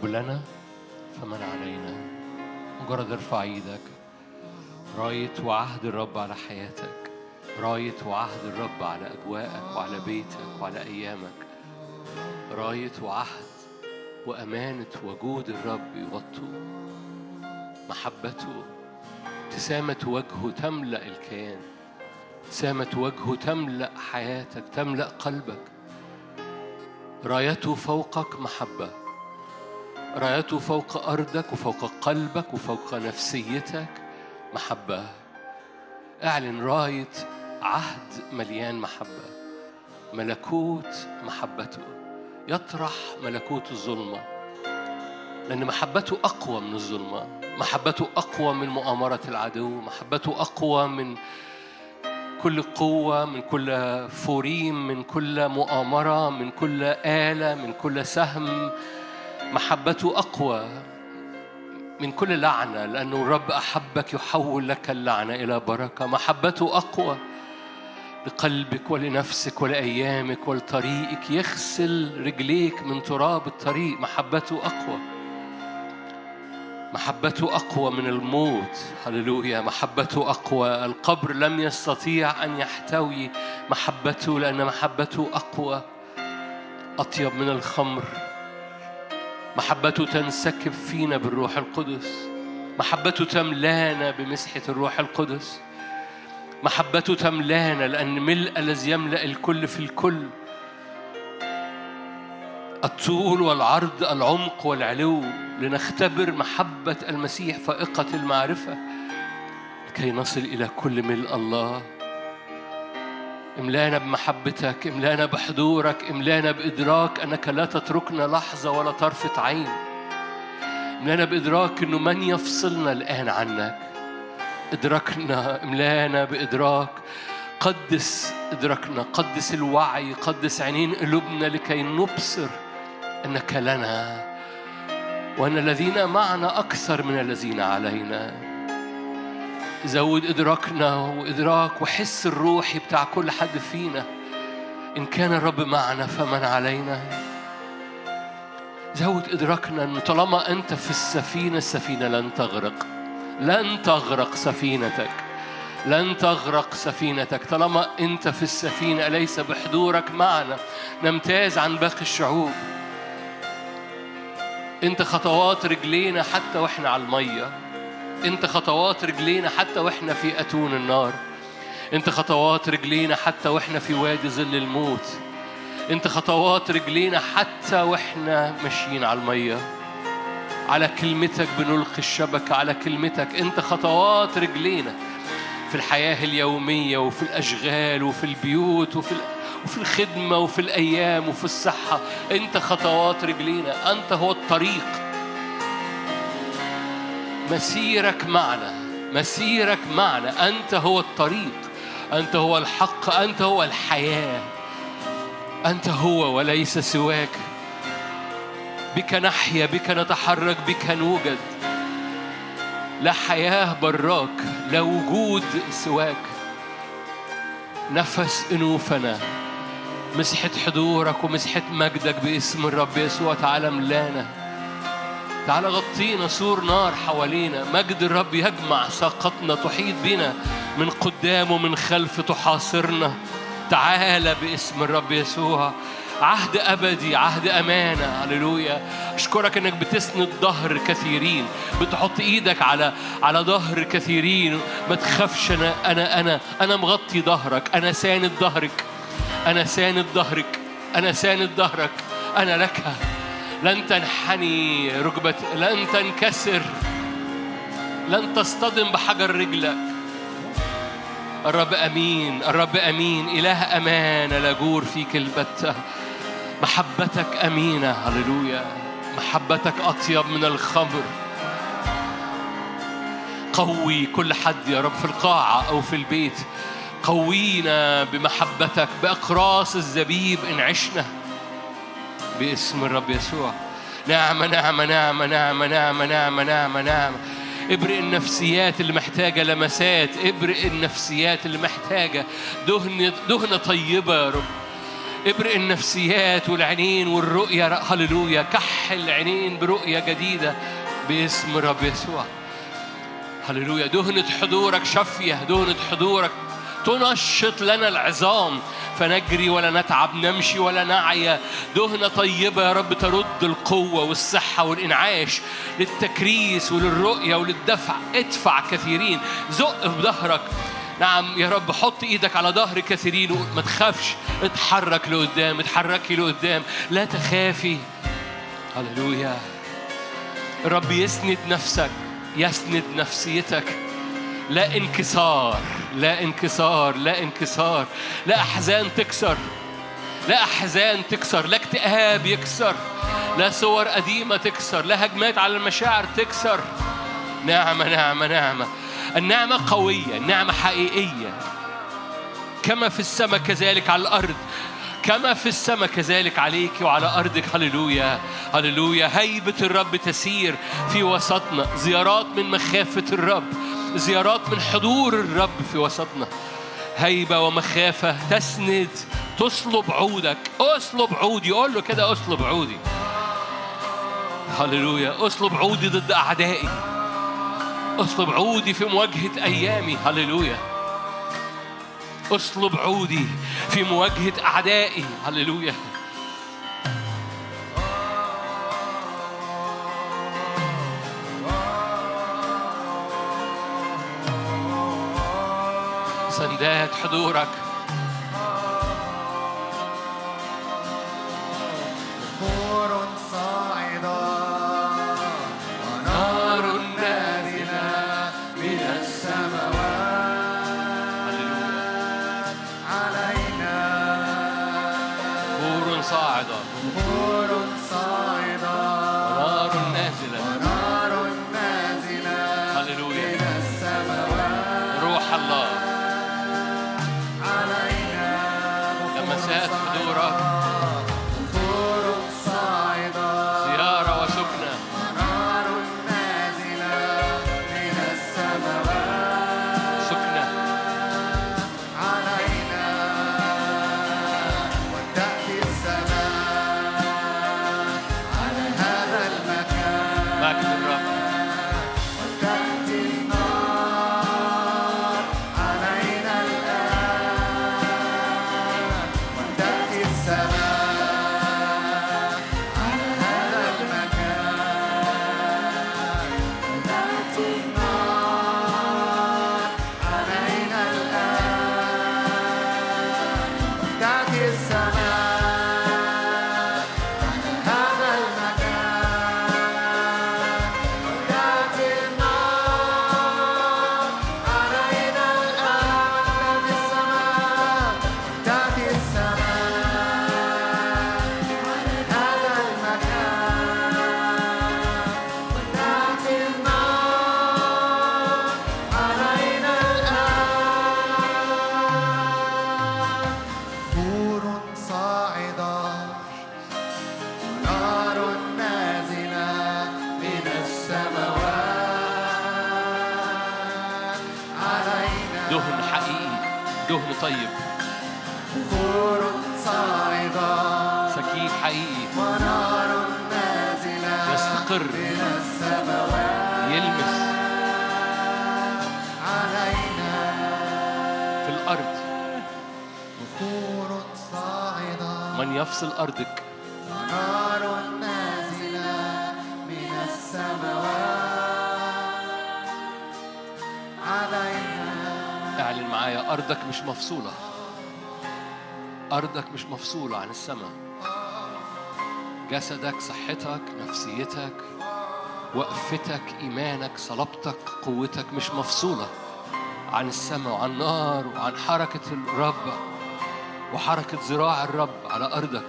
لنا فمن علينا؟ مجرد ارفع إيدك. راية وعهد الرب على حياتك. راية وعهد الرب على أجواءك وعلى بيتك وعلى أيامك. راية وعهد وأمانة وجود الرب يغطوا. محبته ابتسامة وجهه تملأ الكيان. ابتسامة وجهه تملأ حياتك تملأ قلبك. رايته فوقك محبة. رأيته فوق أرضك وفوق قلبك وفوق نفسيتك. محبة. اعلن راية عهد مليان محبة. ملكوت محبته. يطرح ملكوت الظلمة. لأن محبته أقوى من الظلمة. محبته أقوى من مؤامرة العدو. محبته أقوى من كل قوة من كل فوريم من كل مؤامرة من كل آلة من كل سهم. محبته أقوى من كل لعنة لأنه الرب أحبك يحول لك اللعنة إلى بركة. محبته أقوى لقلبك ولنفسك ولأيامك ولطريقك. يغسل رجليك من تراب الطريق. محبته أقوى. محبته أقوى من الموت. هللويا. محبته أقوى. القبر لم يستطيع أن يحتوي محبته لأن محبته أقوى. أطيب من الخمر. محبته تنسكب فينا بالروح القدس. محبته تملانا بمسحة الروح القدس. محبته تملانا لأن ملء الذي يملأ الكل في الكل. الطول والعرض العمق والعلو لنختبر محبة المسيح فائقة المعرفة لكي نصل إلى كل ملء الله. املانا بمحبتك املانا بحضورك املانا بإدراك أنك لا تتركنا لحظة ولا طرفة عين. املانا بإدراك أنه من يفصلنا الآن عنك؟ إدراكنا املانا بإدراك. قدس إدراكنا قدس الوعي قدس عينين قلوبنا لكي نبصر أنك لنا. وأن الذين معنا أكثر من الذين علينا. زود إدراكنا وإدراك وحس الروحي بتاع كل حد فينا إن كان الرب معنا فمن علينا. زود إدراكنا أنه طالما أنت في السفينة السفينة لن تغرق. لن تغرق سفينتك. لن تغرق سفينتك. طالما أنت في السفينة أليس بحضورك معنا؟ نمتاز عن باقي الشعوب. أنت خطوات رجلينا حتى وإحنا على المية. أنت خطوات رجلينا حتى وإحنا في أتون النار. أنت خطوات رجلينا حتى وإحنا في وادي ظل الموت. أنت خطوات رجلينا حتى وإحنا ماشيين على المية. على كلمتك بنلقي الشبكة على كلمتك. أنت خطوات رجلينا. في الحياة اليومية وفي الأشغال وفي البيوت وفي وفي الخدمة وفي الأيام وفي الصحة. أنت خطوات رجلينا. أنت هو الطريق. مسيرك معنا مسيرك معنا. أنت هو الطريق أنت هو الحق أنت هو الحياة. أنت هو وليس سواك. بك نحيا بك نتحرك بك نوجد. لا حياة براك لا وجود سواك. نفس أنوفنا. مسحة حضورك ومسحة مجدك باسم الرب يسوع تعالى ملانا تعالى غطينا سور نار حوالينا. مجد الرب يجمع ساقتنا تحيط بنا من قدام ومن خلف تحاصرنا. تعالى باسم الرب يسوع. عهد أبدي عهد أمانة. هللويا. أشكرك إنك بتسند ظهر كثيرين. بتحط إيدك على على ظهر كثيرين. ما تخافش أنا أنا أنا أنا مغطي ظهرك. أنا ساند ظهرك. أنا ساند ظهرك. أنا ساند ظهرك. أنا لك. لن تنحني ركبة لن تنكسر لن تصطدم بحجر رجلك. الرب أمين الرب أمين إله أمانة لا جور فيك البتة محبتك أمينة هللويا. محبتك أطيب من الخمر. قوي كل حد يا رب في القاعة أو في البيت. قوينا بمحبتك بأقراص الزبيب إن عشنا. باسم الرب يسوع. نعمة نعمة نعمة نعمة نعمة نعمة نعمة نعمة ابرئ النفسيات اللي محتاجة لمسات. ابرئ النفسيات اللي محتاجة دهن دهنة طيبة يا رب. ابرئ النفسيات والعينين والرؤية. هللويا. كحل العينين برؤية جديدة باسم الرب يسوع. هللويا. دهنة حضورك شافية. دهنة حضورك تنشط لنا العظام فنجري ولا نتعب نمشي ولا نعيا. دهنة طيبة يا رب ترد القوة والصحة والإنعاش للتكريس وللرؤية وللدفع. ادفع كثيرين زق في ظهرك. نعم يا رب حط إيدك على ظهر كثيرين وقول ما تخافش. اتحرك لقدام اتحركي لقدام. لا تخافي. هللويا. الرب يسند نفسك يسند نفسيتك. لا انكسار لا انكسار لا انكسار لا أحزان تكسر لا أحزان تكسر لا اكتئاب يكسر لا صور قديمة تكسر لا هجمات على المشاعر تكسر. نعمة نعمة نعمة. النعمة قوية النعمة حقيقية. كما في السماء كذلك على الأرض. كما في السماء كذلك عليك وعلى أرضك. هللويا هللويا. هيبة الرب تسير في وسطنا. زيارات من مخافة الرب. زيارات من حضور الرب في وسطنا. هيبة ومخافة تسند. تصلب عودك. اصلب عودي. قول له كده اصلب عودي. هللويا. اصلب عودي ضد أعدائي. اصلب عودي في مواجهة أيامي. هللويا. اصلب عودي في مواجهة أعدائي. هللويا. سندات حضورك. نور صاعدا نار نازلة من السماوات. علينا. نور صاعدة. نور يفصل أرضك نار نازلة من السماوات. علينا اعلن معايا أرضك مش مفصولة. أرضك مش مفصولة عن السماء. جسدك صحتك نفسيتك وقفتك إيمانك صلابتك قوتك مش مفصولة عن السماء وعن النار وعن حركة الرب. وحركة ذراع الرب على أرضك.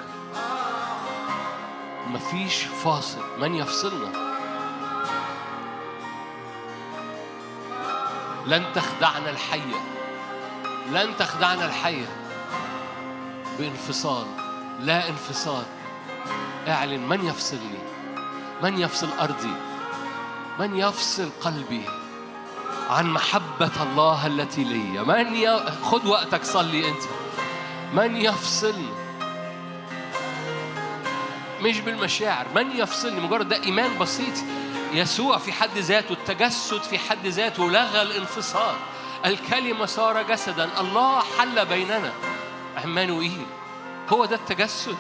مفيش فاصل من يفصلنا؟ لن تخدعنا الحية. لن تخدعنا الحية بانفصال. لا انفصال. اعلن من يفصلني؟ من يفصل أرضي؟ من يفصل قلبي عن محبة الله التي لي؟ من ي... خد وقتك صلي أنت. من يفصلني مش بالمشاعر من يفصلني مجرد ده إيمان بسيط. يسوع في حد ذاته التجسد في حد ذاته لغى الانفصال. الكلمة صار جسدا. الله حل بيننا. عمانوئيل هو ده التجسد.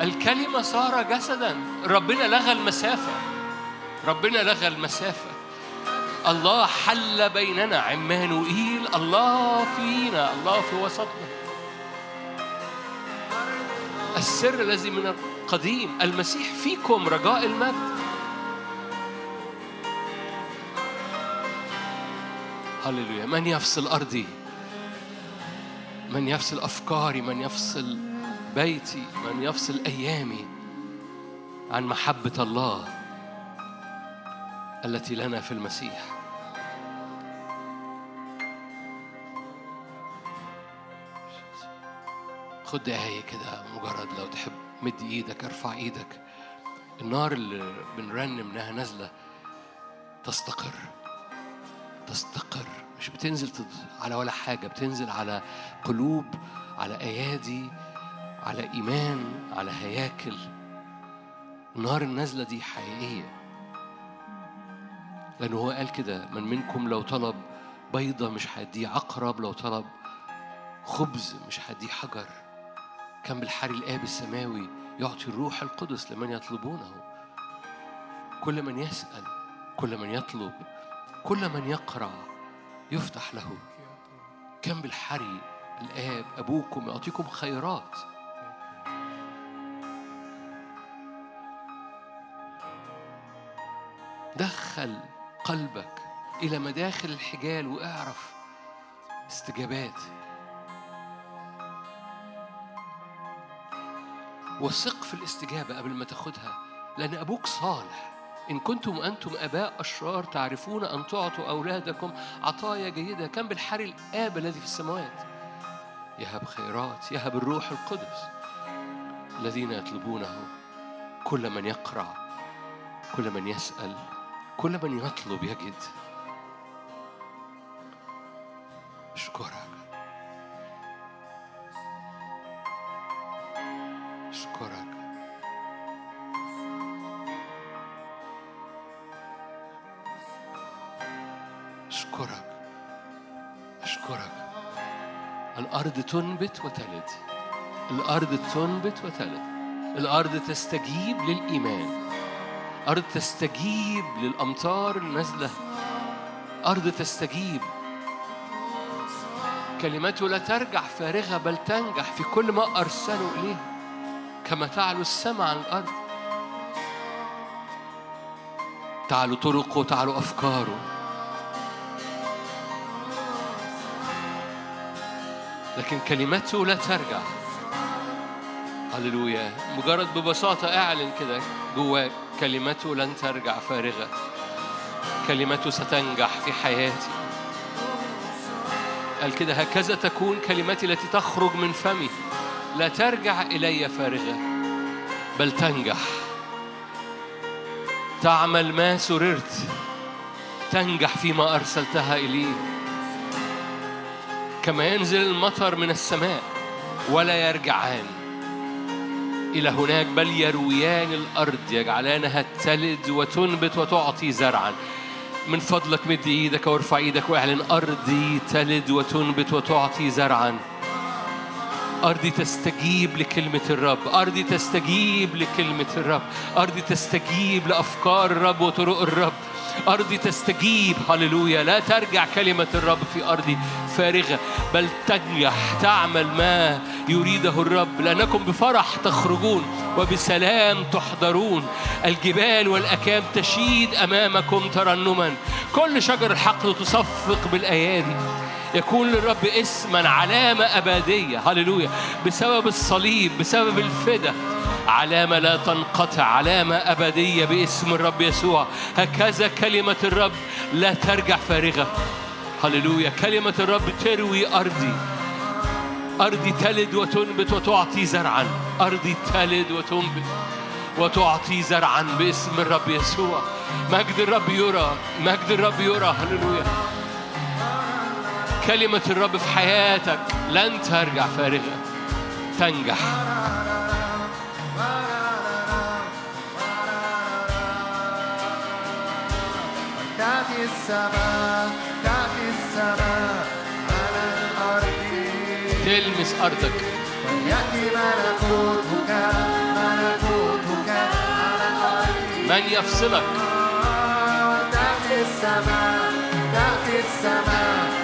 الكلمة صار جسدا. ربنا لغى المسافة. ربنا لغى المسافة. الله حل بيننا عمانوئيل الله فينا الله في وسطنا. السر الذي من القديم المسيح فيكم رجاء المجد. هللويا. من يفصل أرضي؟ من يفصل أفكاري؟ من يفصل بيتي؟ من يفصل أيامي عن محبة الله؟ التي لنا في المسيح. خد آية كده مجرد لو تحب. مد إيدك ارفع إيدك. النار اللي بنرنم إنها نازلة تستقر. تستقر. مش بتنزل على ولا حاجة بتنزل على قلوب على أيادي على إيمان على هياكل. النار النازلة دي حقيقية. لأنه هو قال كده من منكم لو طلب بيضة مش هيديه عقرب لو طلب خبز مش هيديه حجر. كان بالحري الآب السماوي يعطي الروح القدس لمن يطلبونه. كل من يسأل كل من يطلب كل من يقرع يفتح له. كم بالحري الآب أبوكم يعطيكم خيرات. دخل قلبك إلى مداخل الحجال وأعرف استجابات. وثق في الاستجابة قبل ما تاخدها لأن أبوك صالح. إن كنتم أنتم آباء أشرار تعرفون أن تعطوا أولادكم عطايا جيدة كم بالحري الآب الذي في السماوات. يهب خيرات يهب الروح القدس الذين يطلبونه. كل من يقرع كل من يسأل كل من يطلب يجد. أشكرك. أشكرك. أشكرك. أشكرك. الأرض تنبت وتلد. الأرض تنبت وتلد. الأرض تستجيب للإيمان. أرض تستجيب للأمطار النازلة. أرض تستجيب. كلمته لا ترجع فارغة بل تنجح في كل ما أرسله إليه كما تعلو السماء عن الأرض. تعلو طرقه تعلو أفكاره. لكن كلمته لا ترجع. هللويا. مجرد ببساطة اعلن كده جواك. كلمته لن ترجع فارغة. كلمته ستنجح في حياتي. قال كده هكذا تكون كلمتي التي تخرج من فمي. لا ترجع إلي فارغة بل تنجح. تعمل ما سررت تنجح فيما أرسلتها إليه كما ينزل المطر من السماء ولا يرجعان. إلى هناك بل يرويان الأرض يجعلانها تلد وتنبت وتعطي زرعا. من فضلك مد إيدك وارفع إيدك واعلن أرضي تلد وتنبت وتعطي زرعا. أرضي تستجيب لكلمة الرب. أرضي تستجيب لكلمة الرب. أرضي تستجيب لأفكار الرب وطرق الرب. أرضي تستجيب. هللويا. لا ترجع كلمة الرب في أرضي فارغة بل تنجح تعمل ما يريده الرب. لأنكم بفرح تخرجون وبسلام تحضرون. الجبال والأكام تشيد أمامكم ترنما. كل شجر الحقل تصفق بالأيادي. يكون للرب اسما علامة أبدية. هللويا. بسبب الصليب بسبب الفدا علامة لا تنقطع علامة أبدية باسم الرب يسوع. هكذا كلمة الرب لا ترجع فارغة. هللويا. كلمة الرب تروي أرضي. أرضي تلد وتنبت وتعطي زرعا. أرضي تلد وتنبت وتعطي زرعا باسم الرب يسوع. مجد الرب يرى. مجد الرب يرى. هللويا. كلمة الرب في حياتك لن ترجع فارغة. تنجح. السماء السماء على الأرض. تلمس أرضك. يأتي ملكوتك ملكوتك على الأرض. من يفصلك؟ تأتي السماء تأتي السماء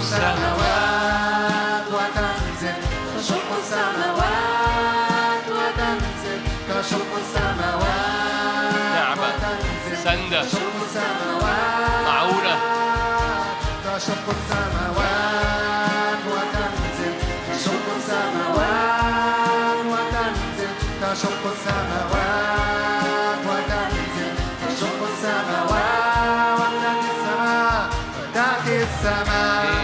السماوات وتنزل تشق السماوات وتنزل تشق السماوات نعمة سندة تشق السماوات معونة تشق السماوات تشق السماوات وتنزل وتأتي السماء تأتي السماء.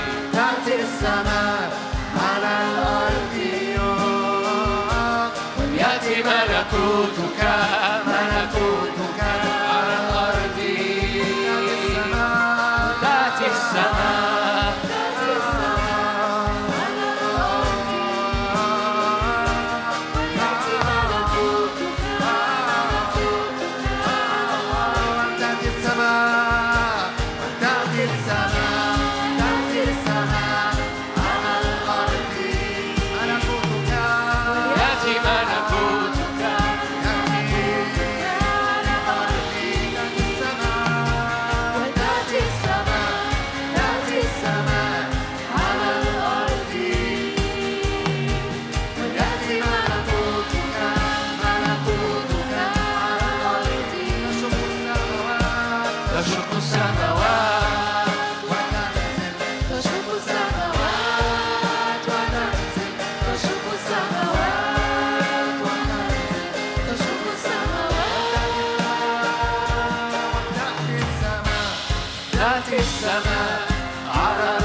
فتحت السماء على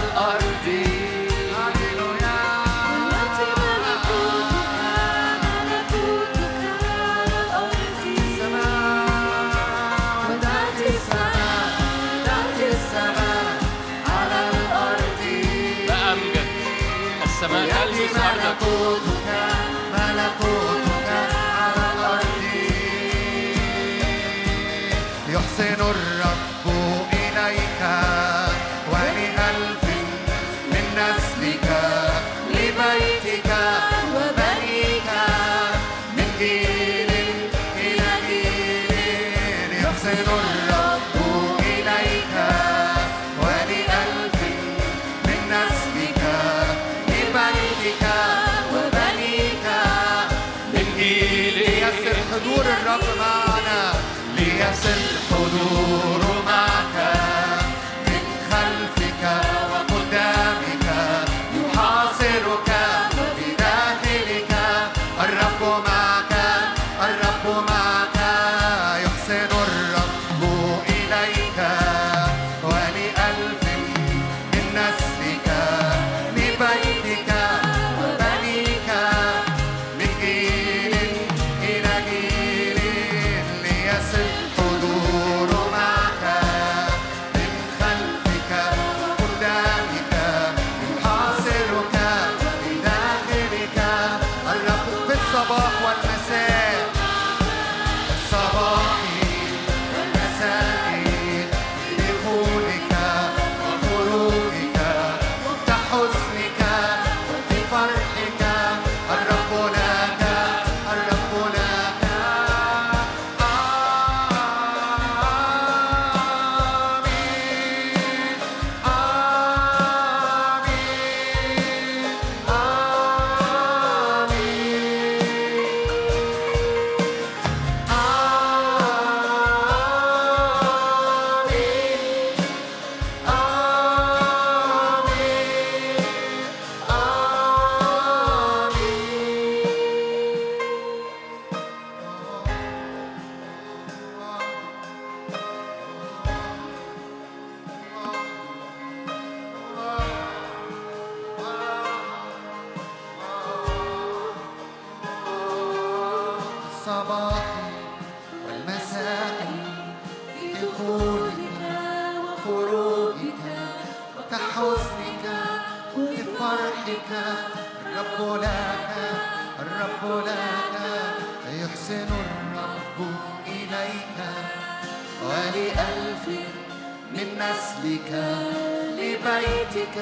الصباح والمساء في دخولك وخروجك كحزنك وفي فرحك. الرب لك الرب لك يحسن الرب إليك. ولألف من نسلك لبيتك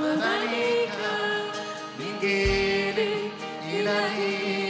وبنيك من جيل إلى جيل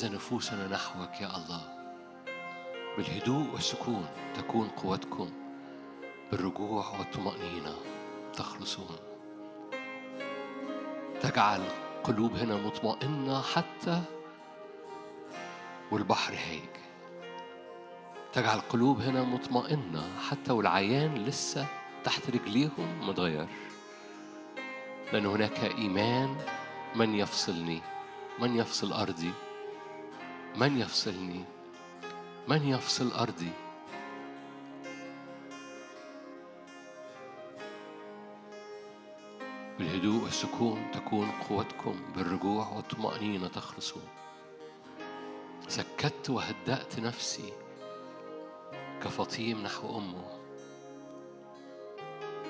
هكذا نفوسنا نحوك يا الله. بالهدوء والسكون تكون قوتكم. بالرجوع والطمأنينة تخلصون. تجعل قلوبنا مطمئنة حتى والبحر هايج تجعل قلوب هنا مطمئنة حتى والعيان لسه تحت رجليهم متغير. لأن هناك إيمان من يفصلني من يفصل أرضي. من يفصلني؟ من يفصل أرضي؟ بالهدوء والسكون تكون قوتكم بالرجوع والطمأنينة تخلصون. سكت وهدأت نفسي كفطيم نحو أمه.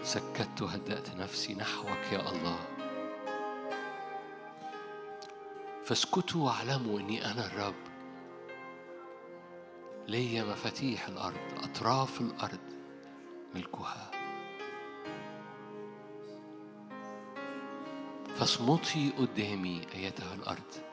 سكت وهدأت نفسي نحوك يا الله. فاسكتوا واعلموا إني أنا الرب. ليا مفاتيح الأرض أطراف الأرض ملكها. فاصمتي قدامي أيتها الأرض.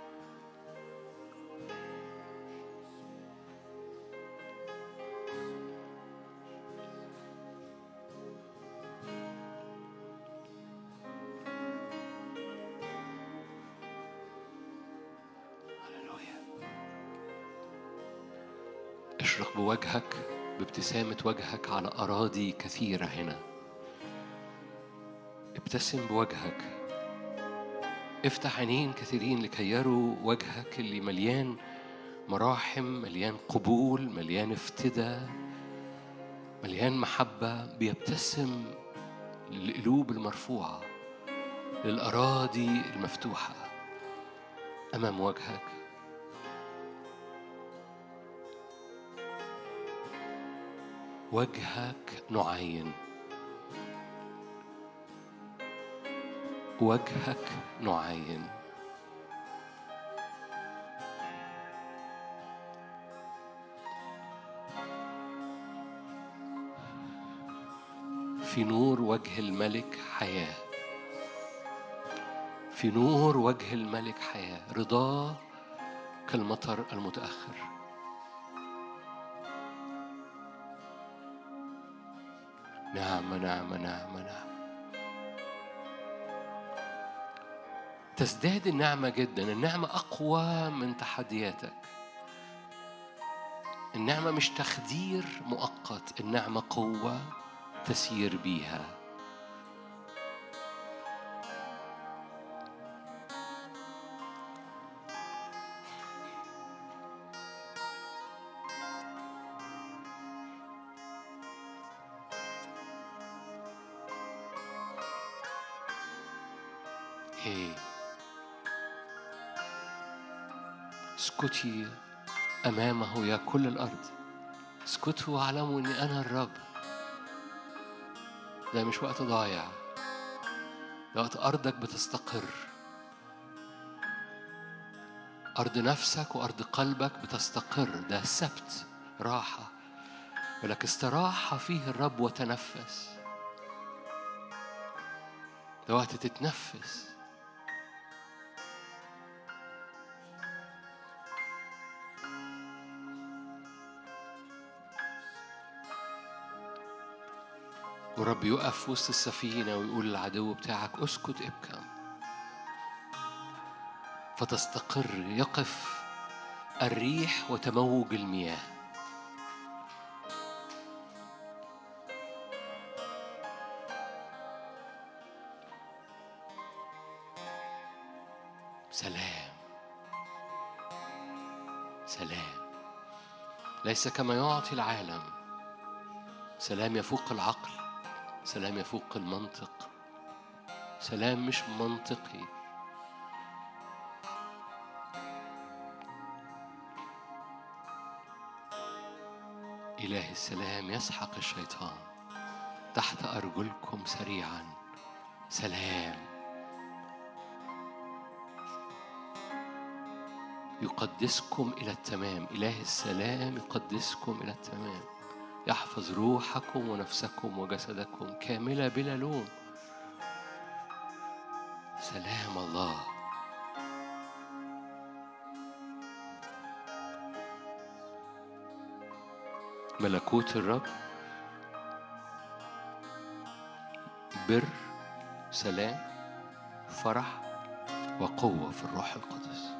بوجهك بابتسامة وجهك على أراضي كثيرة هنا. ابتسم بوجهك. افتح عينين كثيرين لكي يروا وجهك اللي مليان مراحم مليان قبول مليان افتداء مليان محبة بيبتسم للقلوب المرفوعة للأراضي المفتوحة. أمام وجهك وجهك نعين. وجهك نعين. في نور وجه الملك حياة. في نور وجه الملك حياة. رضاه كالمطر المتأخر. نعم نعم نعم نعم تزداد النعمة جدا. النعمة أقوى من تحدياتك. النعمة مش تخدير مؤقت النعمة قوة تسير بيها. إيه. اسكتي أمامه يا كل الأرض. اسكتوا واعلموا إني أنا الرب. ده مش وقت ضايع. ده وقت أرضك بتستقر. أرض نفسك وأرض قلبك بتستقر. ده سبت راحة. ولك استراح فيه الرب وتنفس. ده وقت تتنفس. ورب يقف وسط السفينة ويقول للعدو بتاعك اسكت ابكم فتستقر يقف الريح وتموج المياه. سلام. سلام. ليس كما يعطي العالم. سلام يفوق العقل. سلام يفوق المنطق. سلام مش منطقي. إله السلام يسحق الشيطان. تحت أرجلكم سريعا. سلام. يقدسكم إلى التمام. إله السلام يقدسكم إلى التمام. يحفظ روحكم ونفسكم وجسدكم كاملة بلا لوم. سلام الله. ملكوت الرب بر سلام فرح وقوة في الروح القدس.